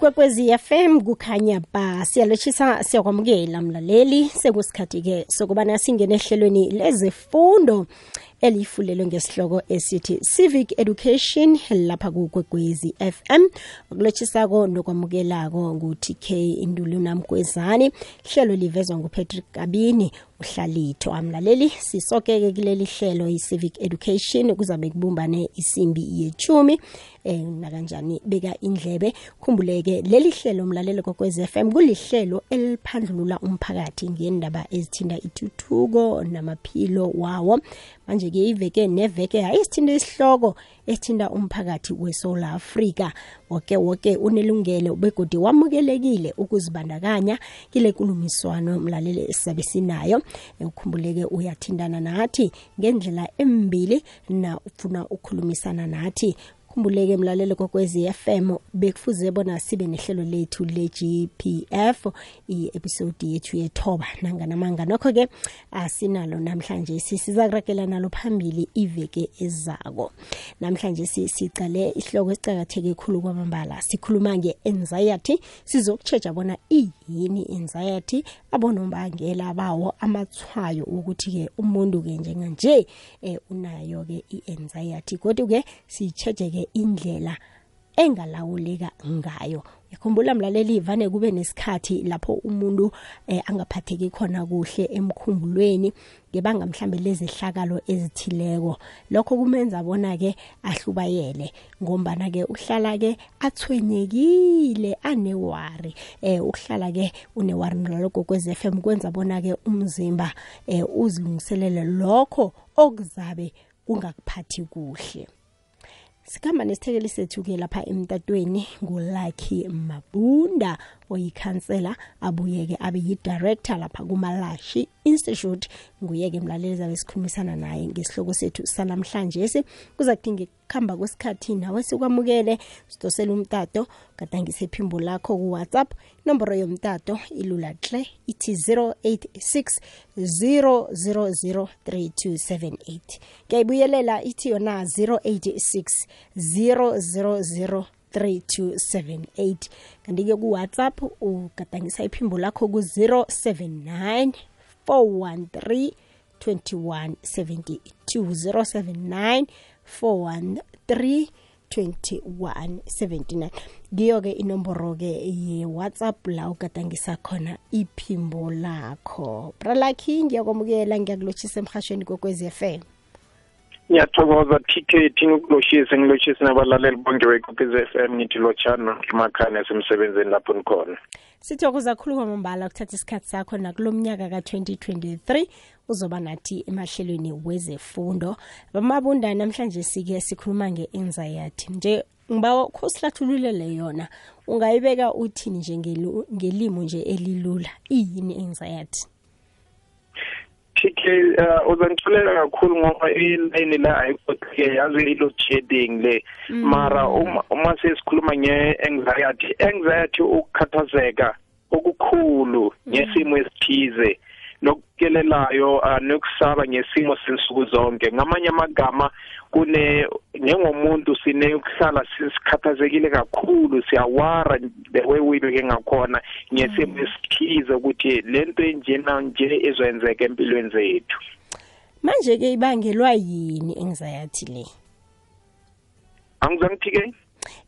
ikwekwezi FM kukhanya ba siyalochisa siyakwamukela mlaleli. Sekusikhathi-ke sokubana singene ehlelweni lezifundo elifulelwe ngesihloko esithi civic education lapha kukwekwezi fm okulotshisako nokwamukelako ngu-tk indulunamgwezani hlelo livezwa ngupatrick kabini uhlalitho. Amlaleli sisokeke kuleli hlelo i-civic education kuzabe kubumbane isimbi yechumi eh nakanjani beka indlebe. Khumbuleke leli hlelo mlaleli kokwez FM kulihlelo eliphandlulula umphakathi ngendaba ezithinda ituthuko namaphilo wawo. Manje ke iveke neveke ayisithinda isihloko. Esithinda umphakathi weSouth Africa. Woke woke unelungelo begodi wamukelekile ukuzibandakanya kile kulumiswano mlaleli esizabe sinayo. Ukhumbuleke uyathindana nathi ngendlela embili na ufuna ukukhulumisana nathi. Khumbuleke mlalelo kokwezi FM bekufuze bona sibe nehlelo lethu le-GPF i-episode yethu yethoba nanganamanga nokho ke asinalo namhlanje sisiza kurakela nalo phambili iveke ezako. Namhlanje sicale isihloko esicakatheke khulu kwamambala. Sikhuluma nge-anxiety sizokutshetsha bona iyini anxiety. Abonombangela bawo amathwayo ukuthi-ke umuntu-ke njenganje um unayo-ke i-anxiety. Kodwa-ke sitshetshe-ke indlela engalawuleka ngayo. Yakhumbula mlaleli vane kube nesikhathi lapho umuntu eh, angaphatheki khona kuhle emkhumbulweni ngebanga mhlambe lezehlakalo ezithileko. Lokho kumenza bona ke ahlubayele ngombana ke uhlala ke athwenyekile anewari. Eh uhlala ke unewari naloko kwez FM kwenza bona ke umzimba eh uzilungiselele lokho okuzabe kungakuphathi kuhle. Sikhamba nesithekeli sethu-ke lapha emtatweni ngulakhi mabunda. Oyikhansela abuye-ke abe yi-director lapha kumalashi institute. Nguye-ke mlaleli zabe sikhulumisana naye ngesihloko sethu sanamhlanje si kuza kudinga kuhamba kwesikhathi nawe sikwamukele. Sidosele umtato gadangise iphimbo lakho kuwhatsapp. Inomboro yomtato ilula hle ithi 086 000 3278 ngiyayibuyelela ithi yona 086 000 3278 kanti-ke kuwhatsapp ugadangisa iphimbo lakho ku-079 413 2172 079 413 2179 ngiyo-ke inomboro-ke ye-whatsapp la ugadangisa khona iphimbo lakho. Bralakhi ngiyakwamukela ngiyakulotshisa emhashweni kokwezi FM ngiyathokoza tk thina ukuloshise ngiloshise nabalaleli bonke bekhophez f m ngithi lotshana emakhaya nasemsebenzini lapho nikhona. Sithokoza khulu kwamambala ukuthatha isikhathi sakho nakulo mnyaka ka-2023 uzoba nathi emahlelweni wezefundo. Bamabunda namhlanje sike sikhuluma nge-anxiety. Nje ngiba kho sihlathululele yona. Ungayibeka uthini nje ngelimo nje elilula? Iyini anxiety? TK uh, uzangitholela kakhulu ngoba iline la ayikho-ke yazi i-load shedding le mara uma, uma sesikhuluma nge-anxiety anxiety ukukhathazeka okukhulu ngesimo esithize. Nokukelelayo uh, nokusaba ngesimo sensuku zonke. Ngamanye amagama kune njengomuntu sine ukuhlala sisikhathazekile kakhulu siyawara the way we ngakhona ngesimo esithize ukuthi lento enjena nje ezwenzeka empilweni zethu. Manje ke ibangelwa yini anxiety le? Angizangithi ke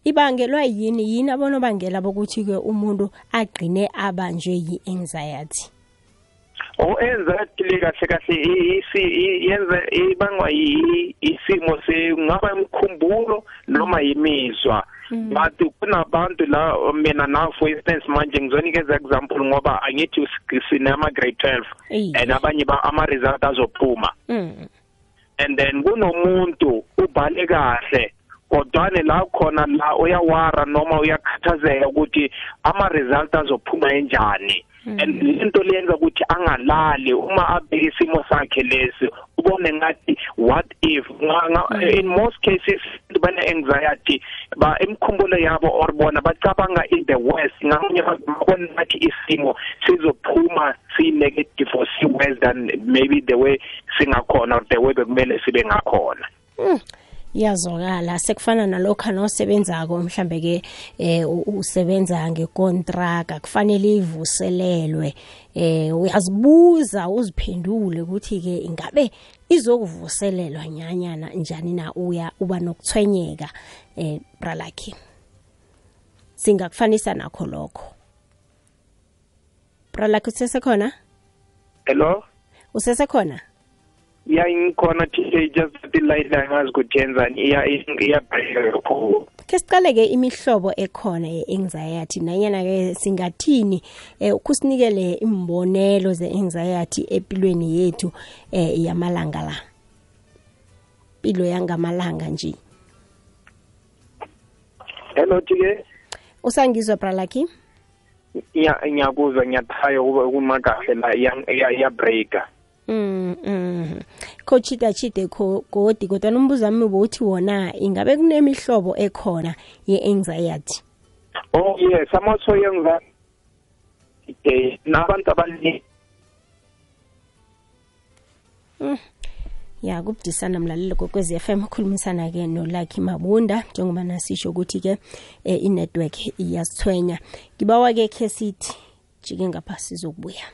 ibangelwa yini? Yini abonobangela bokuthi ke umuntu agqine abanjwe yi-anxiety? O anxiety le kahle kahle yenza ibangwa isimo sengaba imkhumbulo noma yimizwa but kunabantu la mina na for instance manje ngizonikeza example ngoba angithi sinama grade 12 and abanye ba ama result azophuma and then kunomuntu ubhale kahle kodwane la khona la uyawara noma uyakhathazeka ukuthi ama result azophuma kanjani and lento leyenza ukuthi angalali. Uma abheka isimo sakhe lesi ubone ngathi what if? In most cases bana anxiety ba emkhumbulo yabo or bona bacabanga in the worst. Ngamanye babona ngathi isimo sizophuma si negative or si worse than maybe the way singakhona or the way bekumele sibe ngakhona. Iyazwakala. Sekufana nalokho nosebenzako mhlambe ke eh usebenza ngekontract kufanele ivuselelwe. Eh uyazibuza uziphendule ukuthi ke ingabe izokuvuselelwa nyanyana njani na uya uba nokuthwenyeka eh bralakhi singakufanisa nakho lokho. Bralakhi usesekhona? Hello? Usesekhona? Ya ngikhona TJ just the line angazi ukuthi yenzani iya iya kakhulu. Ke siqale ke imihlobo ekhona ye-anxiety. Nanyana ke singathini eh ukusinikele imbonelo ze-anxiety empilweni yethu eh yamalanga la? Impilo yangamalanga nje. Hello TK usangizwa bralaki ya ngiyakuzwa ngiyathaya ukuba kumakahle la iya iya breaker Mm mm. Coachita chide kho godi kodwa nombuzo wami ubuthi wona ingabe kunemihlobo ekhona ye-anxiety. Oh yes, I'm also younger. Eh nabantu abaningi Mm. Ya kubudisana mlalelo kokwezi FM khulumisana ke no Lucky Mabunda njengoba nasisho ukuthi ke eh, i-network iyasithwenya. Ngibawa ke ke sithi jike ngapha sizokubuya.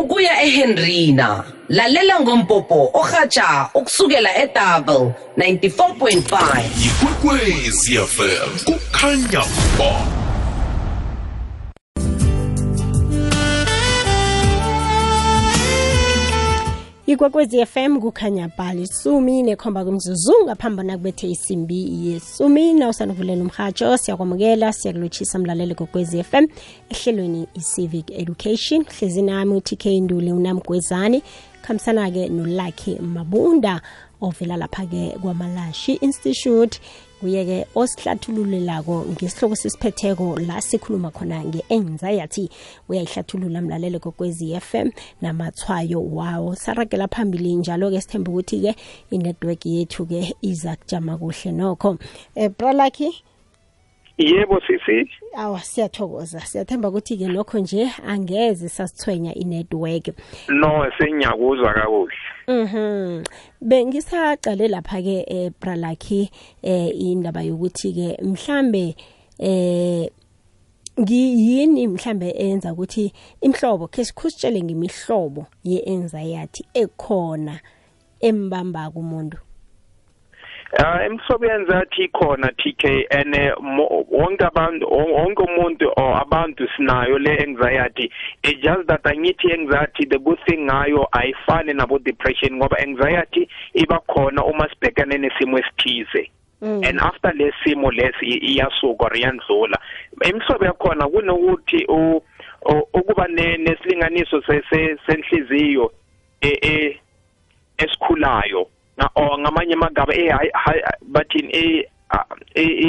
Ukuya eHenrina lalela ngompopo ohatsha ukusukela eDouble 94.5 ikwekwezi fm kukhanya ba ikwekwezi fm kukhanya bhali sumi nekhomba kumzuzu ngaphambi nakubethe isimbi yesumi na usanovulela umhatsho siyakwamukela siyakulotshisa mlaleli kokwezi fm ehlelweni i-civic education. Hlezi nami utk nduli unamgwezani. Khambisana-ke nolakhe mabunda ovela lapha-ke kwamalashi institute kuye-ke osihlathululelako ngesihloko sesiphetheko la sikhuluma khona nge-anxiety uyayihlathulula mlalele kokwezi FM namathwayo wawo. Saragela phambili njalo-ke sithemba ukuthi-ke inetwork yethu-ke iza kujama kuhle nokho. Um bralaki yebo sisi. Awa siyathokoza. Siyathemba ukuthi-ke nokho nje angeze sasithwenya inetwork. No sengiyakuzwa kakuhle. Mhm. Bengisaqale lapha ke eh Bralaki eh indaba yokuthi ke mhlambe eh ngiyini mhlambe enza ukuthi imhlobo ke sikhusitshele ngemihlobo ye-anxiety ekhona embamba kumuntu Uh imhlobo yenzathi ikhona TK and eh, wonke abantu wonke umuntu or abantu sinayo le anxiety. It just that angithi anxiety the good thing ngayo ayifani nabo depression ngoba anxiety iba khona uma sibhekane nesimo esithize. Mm. and after lesimo lesi iyasuka or iyandlula. Imhlobo yakhona kunokuthi ukuba ne- nesilinganiso se- se- senhliziyo e- e- esikhulayo. Ngamanye amagama eh bathini eh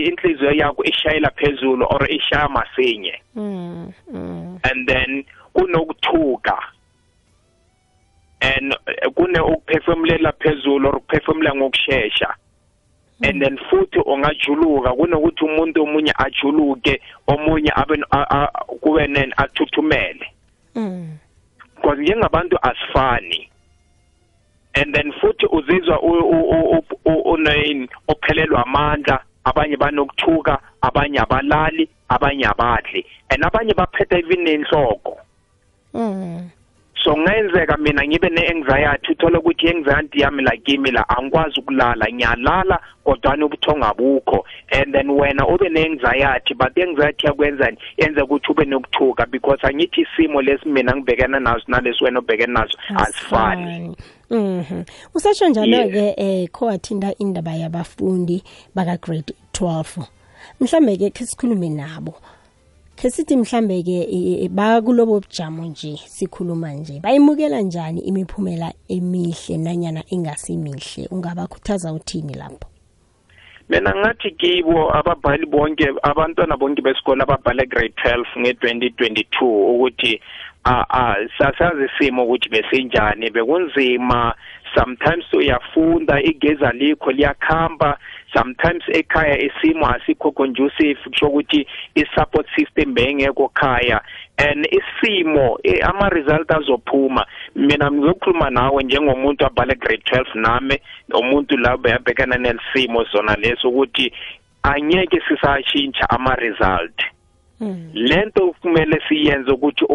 inhliziyo yakho ishayela phezulu or ishaya masinye Mm. Mm. and then kunokuthuka and kune ukuphefumulela phezulu or ukuphefumula ngokusheshsha and then futhi ungajuluka kunokuthi umuntu omunye ajuluke omunye abe kube nen athuthumele Mm. because njengabantu asifani and then futhi uzizwa u- u- u- u- u- unayini ophelelwa amandla abanye banokuthuka abanye abalali abanye abadli and abanye baphetha even nenhloko Mm. so ngenzeka mina ngibe ne-anxiety uthole ukuthi i-anxiety yami la kimi la angikwazi ukulala ngiyalala kodwa ubuthongo abukho and then wena ube ne-anxiety but i-anxiety yakwenzani yenza ukuthi ube nokuthuka because angithi isimo lesi mina ngibhekana naso nalesi wena obhekene naso asifani. Mhm. Usasho njalo ke eh khowathinta indaba yabafundi baka grade 12. Mhlambe ke ke sikhulume nabo. Ke sithi mhlambe ke bakulobo bujamo nje sikhuluma nje. Bayimukela njani imiphumela emihle nanyana engasimihle? Ungabakhuthaza uthini lapho? mina ngathi kibo ababhali bonke abantwana bonke besikole ababhale grade 12 nge-2022 ukuthi sasazi isimo ukuthi besinjani bekunzima. Sometimes uyafunda igezi alikho liyakhamba. Sometimes ekhaya isimo asikho conducive kusho ukuthi i-support system bengekho khaya. And isimo ama result azophuma. Mina ngizokhuluma nawe njengomuntu abhale grade 12 nami umuntu la bayabhekana nesimo sona leso ukuthi angeke sisashintsha ama result lento kumele siyenze ukuthi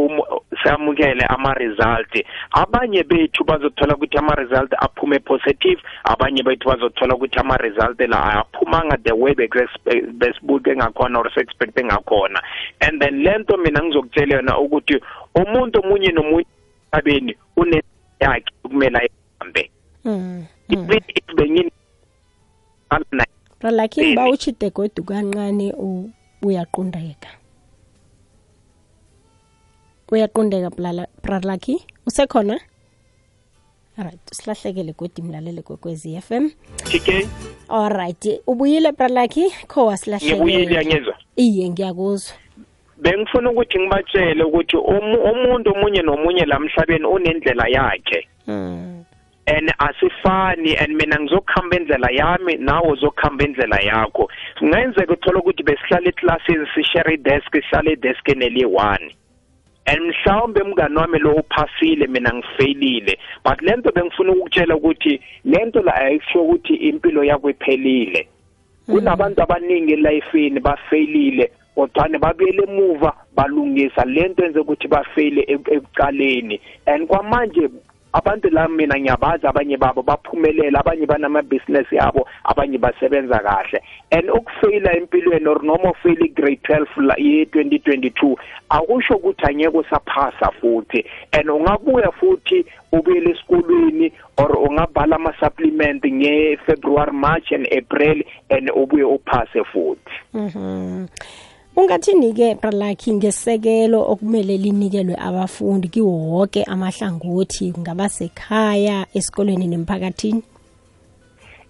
samukele ama result abanye bethu bazothola ukuthi ama result aphume positive abanye bethu bazothola ukuthi ama result la aphumanga the way besibuke ngakhona or expect ngakhona. And then lento mina ngizokutshela yona ukuthi umuntu omunye nomunye abeni une yakhe kumele ayihambe. Ithi bengini Lakini ba uchite godu kancane uyaqondeka uyaqondeka bralaki usekhona? Alright silahlekele godi mlalele kwekwezi f m. Alright ubuyile pralaki kho wasilahlekele? Iye ngiyakuzwa. Bengifuna ukuthi ngibatshele ukuthi umuntu omunye nomunye la mhlabeni unendlela yakhe. Mm. and asifani and mina ngizokuhamba indlela yami nawe uzokuhamba indlela yakho. Kungenzeka uthola ukuthi besihlala eklasini sishare i-desk sihlale i-desk eneli-one and mhlawumbe mngani wami lo uphasile mina ngifailile. But lento bengifuna ukutshela ukuthi lento la ayisho ukuthi impilo yakho iphelile. Kunabantu abaningi elifini bafailile kodwa babuyele emuva balungisa lento enze ukuthi bafeyile ekuqaleni. And kwamanje abantu la mina ngiyabazi abanye babo baphumelela abanye banamabhizinesi yabo abanye basebenza kahle. And ukufeyila empilweni or noma ufeyila i-grade 12 ye-2022 akusho ukuthi angeke usaphasa futhi. And ungabuya futhi ubuyele esikolweni or ungabhala ama-supplement nge-february march and april and ubuye uphase futhi. Mhm ungathini-ke bralakhi ngesekelo okumele linikelwe abafundi kiwo wonke amahlangothi kungaba sekhaya esikolweni nemphakathini?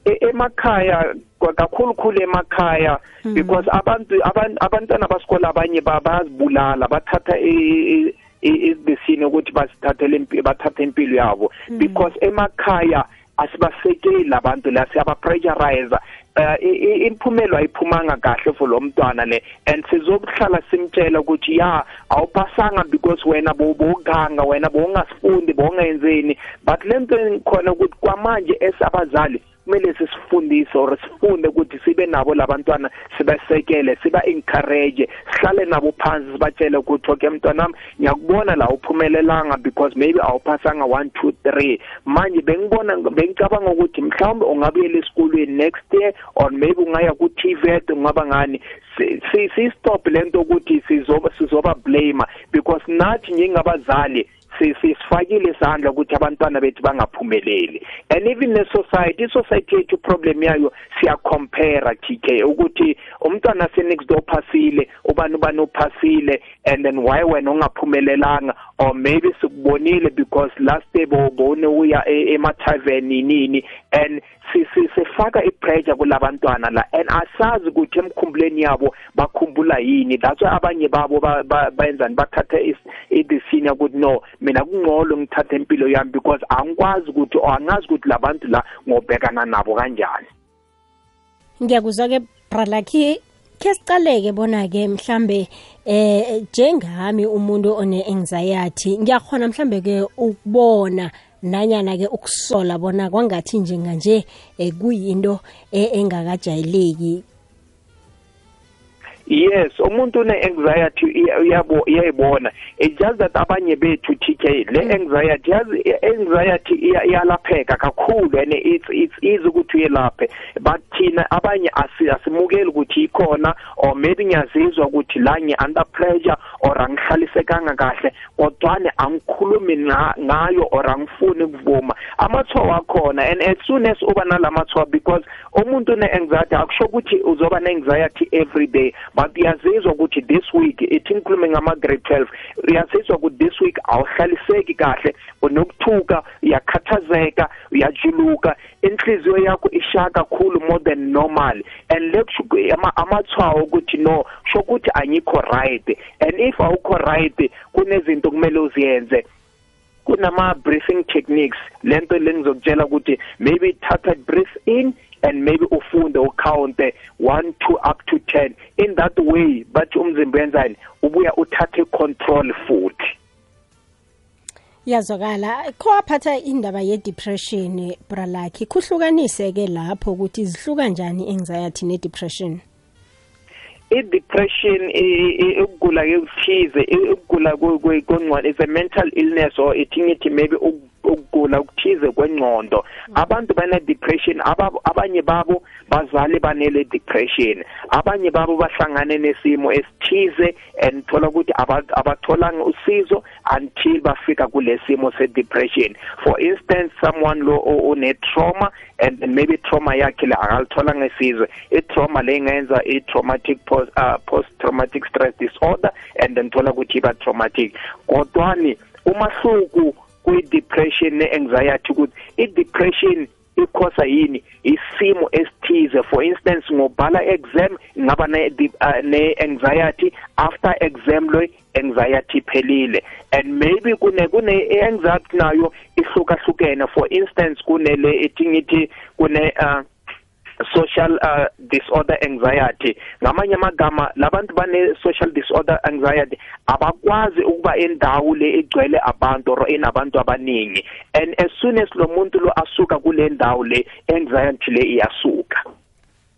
Emakhaya kakhulukhulu emakhaya because abantu abantwana basikole abanye bayazibulala bathatha isibesini ukuthi basithathele bathathe impilo yabo. Because emakhaya asibasekeli abantu la siyabapressurize imphumelo ayiphumanga kahle for lo mntwana le. And sizokuhlala simtshela ukuthi ya awuphasanga because wena bowuganga wena bowungasifundi bowungenzeni but lento khona ukuthi kwamanje esabazali kumele sisifundise or sifunde ukuthi sibe nabo labantwana sibasekele siba encourage sihlale nabo phansi sibatshele ukuthi okay mntwanami ngiyakubona la uphumelelanga because maybe awuphasanga 1 2 3 manje bengibona bengicabanga ukuthi mhlawumbe ungabuyela esikolweni next year or maybe ungaya ku TVET ungaba ngani? Si si stop lento ukuthi sizoba sizoba blame because nathi njengabazali sisifakile isandla ukuthi abantwana bethu bangaphumeleli. And even ne society i-society yethu problem yayo siya compare TK ukuthi umntwana se next door phasile ubani ubani uphasile and then why wena ungaphumelelanga? Or maybe sikubonile because last day bowubone uya ema tavern nini? And sifaka ipressure kulabantwana la. And asazi ukuthi emkhumbuleni yabo bakhumbula yini? That's why abanye babo bayenzani? Bathatha i-decision ukuthi no mina kungcono ngithathe impilo yami because angikwazi ukuthi or angazi ukuthi labantu la ngobhekana nabo kanjani. Ngiyakuzwa ke bralakhi ke sicaleke bona ke mhlambe eh njengami umuntu one anxiety ngiyakhona mhlambe ke ukubona nanyana ke ukusola bona kwangathi njenganje kuyinto engakajayeleki. Yes umuntu une anxiety uyabo uyayibona. It's just that abanye bethu TK le anxiety yazi anxiety iyalapheka kakhulu and it's it's easy ukuthi uyelaphe. But thina abanye asimukeli ukuthi ikhona or maybe ngiyazizwa ukuthi la ngi under pressure or angihlalisekanga kahle kodwane angikhulumi ngayo or angifuni ukuvuma. Amathuba akhona and as soon as uba nalamathuba because umuntu une-anxiety akusho ukuthi uzoba ne-anxiety every day. But uyazizwa ukuthi this week ithi ngikhulume ngama-grade 12 uyazizwa ukuthi this week awuhlaliseki kahle unokuthuka uyakhathazeka uyajuluka inhliziyo yakho ishaya kakhulu more than normal. And lekusho amathwayo ukuthi no sho ukuthi angikho right. And if awukho right kunezinto kumele uziyenze kunama breathing techniques. Lento lengizokutshela ukuthi maybe thatha breathe in and maybe ufunde ucount 1 2 up to 10 in that way bathi umzimba wenzani? Ubuya uthathe control futhi. Yazwakala. Khowaphatha indaba ye-depression bralakhi kuhlukanise ke lapho ukuthi zihluka njani anxiety ne-depression? I-depression ukugula ke kuthize ukugula kongcwala is a mental illness or ithingithi maybe ukugula ukuthize kwengqondo. Abantu bane depression abanye babo bazali banele depression. Abanye babo bahlangane nesimo esithize and thola ukuthi abatholanga usizo until bafika kulesimo se depression for instance someone lo one trauma and maybe trauma yakhe la akalithola ngesizwe i trauma lengenza i traumatic post uh, post traumatic stress disorder and then thola ukuthi iba traumatic kodwani umahluku kwi-depression ne-anxiety ukuthi i-depression ikhosa yini? Isimo esithize. For instance ngobhala exam ngaba ne-anxiety. After exam lo anxiety phelile and maybe kune kune anxiety nayo ihlukahlukene. For instance kunele ethingithi kune uh, social uh, disorder anxiety ngamanye amagama labantu bane social disorder anxiety abakwazi ukuba endawo le egcwele abantu or enabantu abaningi and as soon as lo muntu lo asuka kule ndawo le anxiety le iyasuka Mhm.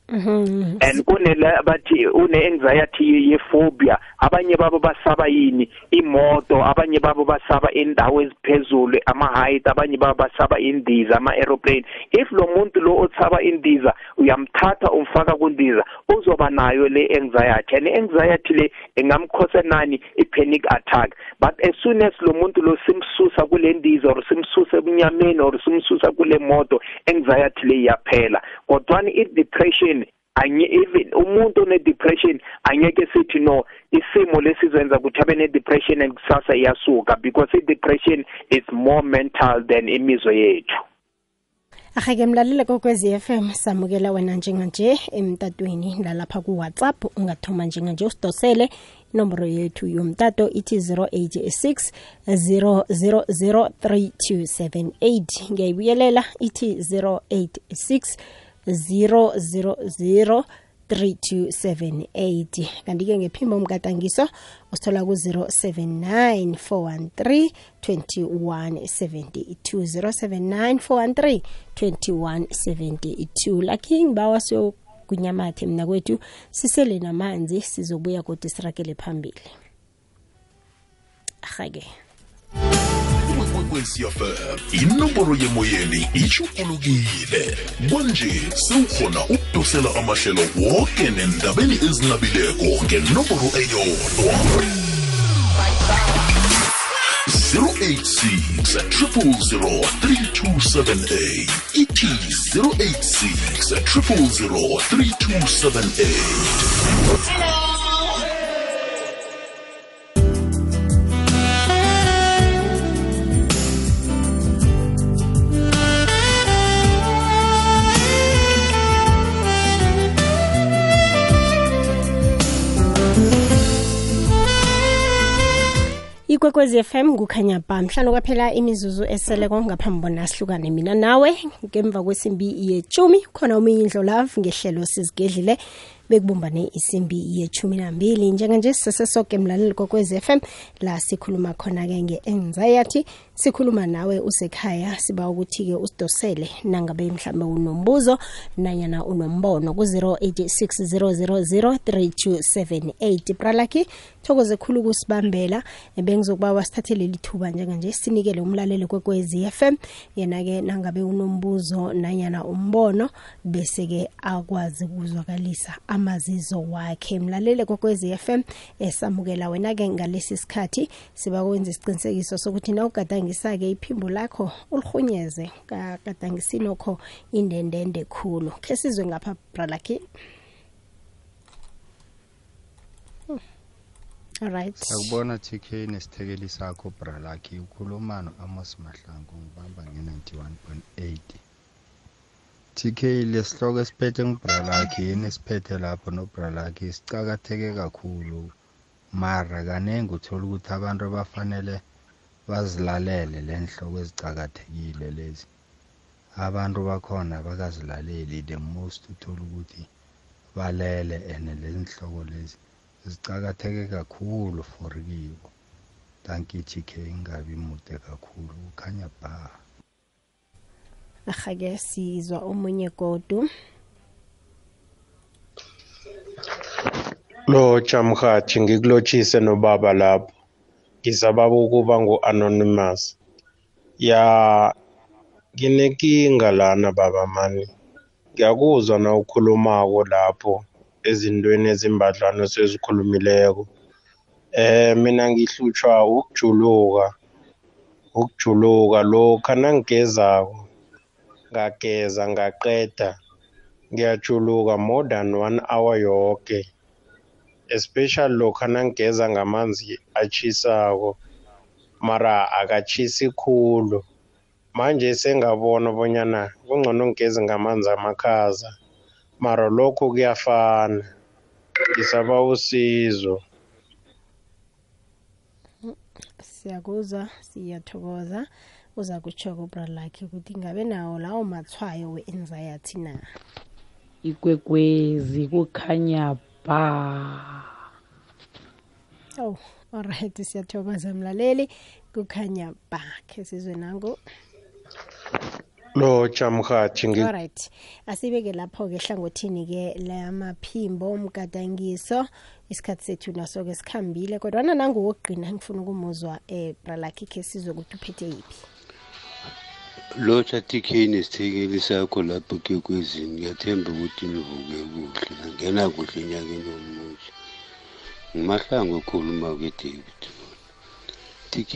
And kunela bathi une anxiety ye phobia abanye babo basaba yini? Imoto abanye babo basaba indawo eziphezulu ama height abanye babo basaba indiza ama aeroplane if lo muntu lo othaba indiza uyamthatha umfaka kundiza uzoba nayo le anxiety. And anxiety le engamkhosa nani? I panic attack. But as soon as lo muntu lo simsusa kule ndiza or simsusa ebunyameni or simsusa kule moto anxiety le iyaphela. Kodwa i depression anye even umuntu one depression angeke sithi no isimo lesizenza ukuthi abe ne depression and kusasa iyasuka because i depression is more mental than imizwa yethu. Ahake mlalele kokwezi FM samukela wena njenganje emtatweni lalapha kuwhatsapp. Ungathoma njenganje usidosele inomboro yethu yomtato ithi 086 000 3278 ngiyayibuyelela ithi 086 000 3278 kanti-ke ngephimbo umgadangiso usithola ku-079 413 2172 079 413 2172 lakhi ngibawa siyokunyamathe mina kwethu sisele namanzi sizobuya kodwa sirakele phambili. Ahake kwekwecfm inomboro yemoyeni itshugulukile kwanje sewukhona ukudosela amahlelo woke nendabeni ezinabileko ngenomboro eyodwa. 086 000 3278 ithi 086 000 3278 ikwekwezi FM kukhanya ba mhlanu kwaphela imizuzu eseleko ngaphambi bona sihlukane mina nawe. Ngemva kwesimbi yechumi khona omunye indlolavu ngehlelo sizigedlile. Bekubumbane isimbi yechumi nambili njenganje sisesoke mlaleli kokwezi FM la sikhuluma khona-ke nge-anxiety sikhuluma nawe usekhaya siba ukuthi-ke usidosele nangabe mhlawumbe unombuzo nanyana unombono ku-086 000 bralaki thokoze khulu ukusibambela bengizokuba wasithathele lithuba njenganje sinikele umlaleli kwekwezi FM yena-ke nangabe unombuzo nanyana umbono bese-ke akwazi ukuzwakalisa amazizo wakhe. Mlalele kokwezi FM esamukela wena-ke ngalesi sikhathi siba kwenza isiqinisekiso sokuthi na ugadangisa-ke iphimbo lakho ulihunyeze kagadangisinokho indendende khulu. Khe sizwe ngapha bralakhi Hmm. alright Akubona TK nesithekeli sakho bralakhi ukhuluma no-Amos Mahlangu ngibamba nge-91.8 TK lesihloko esiphethe ngibralakhi yini esiphethe lapho nobralakhi sicakatheke kakhulu. Mara kaningi uthola ukuthi abantu abafanele bazilalele le nhloko ezicakathekile lezi. Abantu bakhona bakazilaleli the most uthola ukuthi balele and lezi nhloko lezi. Zicakatheke kakhulu for kibo. Thank you TK ingabi mude kakhulu. Kukhanya ba ahake sizwa omunye godu Lotsha mhathi ngikulotshise nobaba lapho. Ngizababa ukuba ngu-anonymous. Ya nginenkinga lana baba mani. Ngiyakuzwa na ukhulumako lapho ezintweni ezimbadlwana sezikhulumileko. Eh mina ngihlutshwa ukujuluka. Ukujuluka lokha nangigezako. Ngageza ngaqeda. Ngiyajuluka more than one hour yoke. especially lokha nangigeza ngamanzi achisako mara akachisi khulu manje sengabona bonyana kungcono ngigeze ngamanzi amakhaza mara lokho kuyafana ngisaba usizo siyakuzwa siyathokoza uza kutsho kubralakhi ukuthi ngabe nawo lawo mathwayo we-anxiety na? Ikwekwezi kukhanya ba. Oh alright siyathokoza mlaleli. Kukhanya ba khe sizwe nango lotsha mhathi ngi alright asibeke lapho-ke ehlangothini-ke lamaphimbo umgadangiso isikhathi sethu naso-ke sikhambile kodwana nanguwokugqina ngifuna ukumuzwa um bralakhi khe sizwe ukuthi uphethe yiphi. Lotsha TK nesithekeli sakho lapho kekwezini ngiyathemba ukuthi nivuke kuhle nangena kuhle enyakeni omusha ngimahlangu okhuluma ke-david TK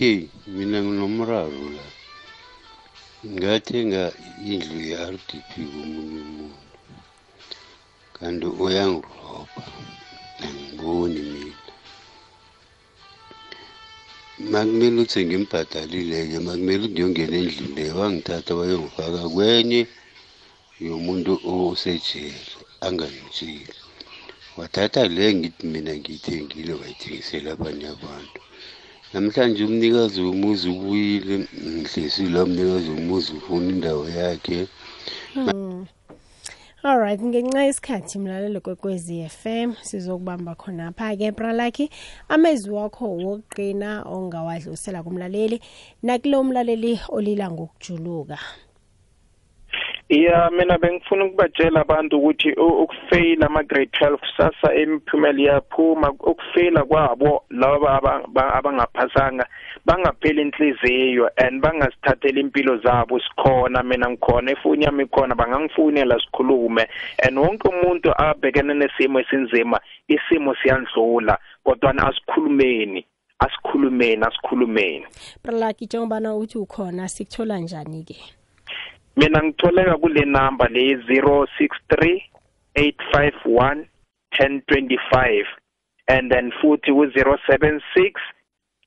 mina nginomraro la. Ngathenga indlu ye-RDP komunye umuntu. Kanti uyangirobha angiboni mina. Makumele ukuthi ngimbhadalile-ke makumele ukuthi ngiyongena endlini leyo wangithatha wayongifaka kwenye yomuntu osejele angangitsheli wathatha le ngithi mina ngiyithengile wayithengisela abanye abantu. Namhlanje umnikazi womuzi ubuyile ngihlesile umnikazi womuzi ufuna indawo yakhe. Hmm. Alright ngenxa yesikhathi mlalelo kwekwezi FM sizokubamba khonapha-ke bralakhi amezwi wakho wokuqina ongawadlulisela kumlaleli nakulo mlaleli olila ngokujuluka. Ya mina bengifuna ukubatshela abantu ukuthi u- ukufeyila ama-grade 12 sasa imiphumela iyaphuma. Ukufeyila kwabo laba aba- ba- abangaphasanga bangapheli inhliziyo and bangasithatheli impilo zabo sikhona mina ngikhona ifoni yami ikhona bangangifonela sikhulume. And wonke umuntu abhekene nesimo esinzima isimo siyandlula kodwa asikhulumeni asikhulumeni asikhulumeni. Bralakhi njengobana uthi ukhona sikuthola njani-ke? Mina ngitholeka kule number le 063 851 1025 and then futhi ku 076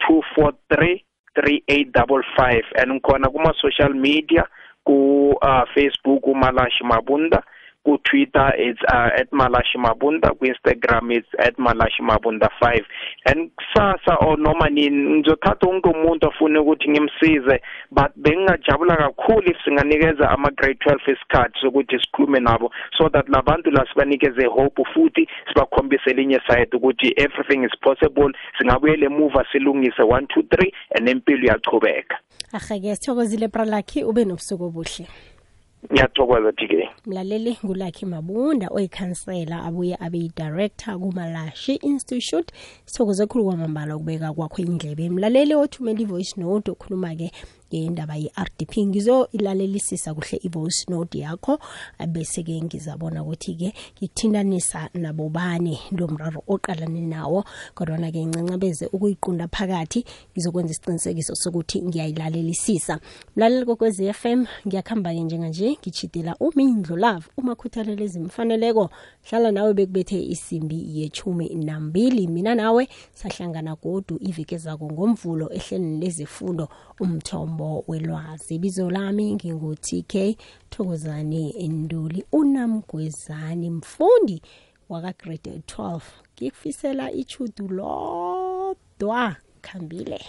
243 3855 and ngikhona kuma social media ku uh, Facebook umalashi mabunda. Ku Twitter it's uh, at malashi mabunda ku Instagram it's at malashi mabunda 5 and kusasa or noma nini ngizothatha wonke umuntu afune ukuthi ngimsize but bengingajabula kakhulu if singanikeza ama grade 12 isikhathi sokuthi sikhulume nabo so that labantu la sibanikeze hope futhi sibakhombise linye side ukuthi everything is possible. Singabuyela emuva silungise 1 2 3 and impilo iyachubeka ahake sithokozile bralakhi ube nobusuku obuhle. Ngiyathokoza TK mlaleli ngulakhi mabunda oyikhansela abuye abe yidirector kumalashi institute. Sithokoze khulu kwamambala ukubeka kwakho indlebe. Mlaleli othumela ivoice note okhuluma-ke ke indaba ye-rdp. Ngizoilalelisisa kuhle i-voice note yakho bese-ke ngizabona ukuthi-ke ngikuthintanisa nabobani lo mraro oqalane nawo. Kodwana-ke ncancabeze ukuyiqunda phakathi ngizokwenza isiqinisekiso sokuthi ngiyayilalelisisa mlaleli kokwezi FM ngiyakhamba-ke njenganje ngitshidela umindlo love umakhuthalelo ezimfaneleko hlala nawe bekubethe isimbi yechumi nambili. Mina nawe sahlangana godu iveke zako ngomvulo ehlelweni lezifundo umthombo. Welwazi. Ibizo lami ngingu-tk thokozani nduli unamgwezani mfundi wakagrade 12 ngikufisela ichudu lodwa khambile.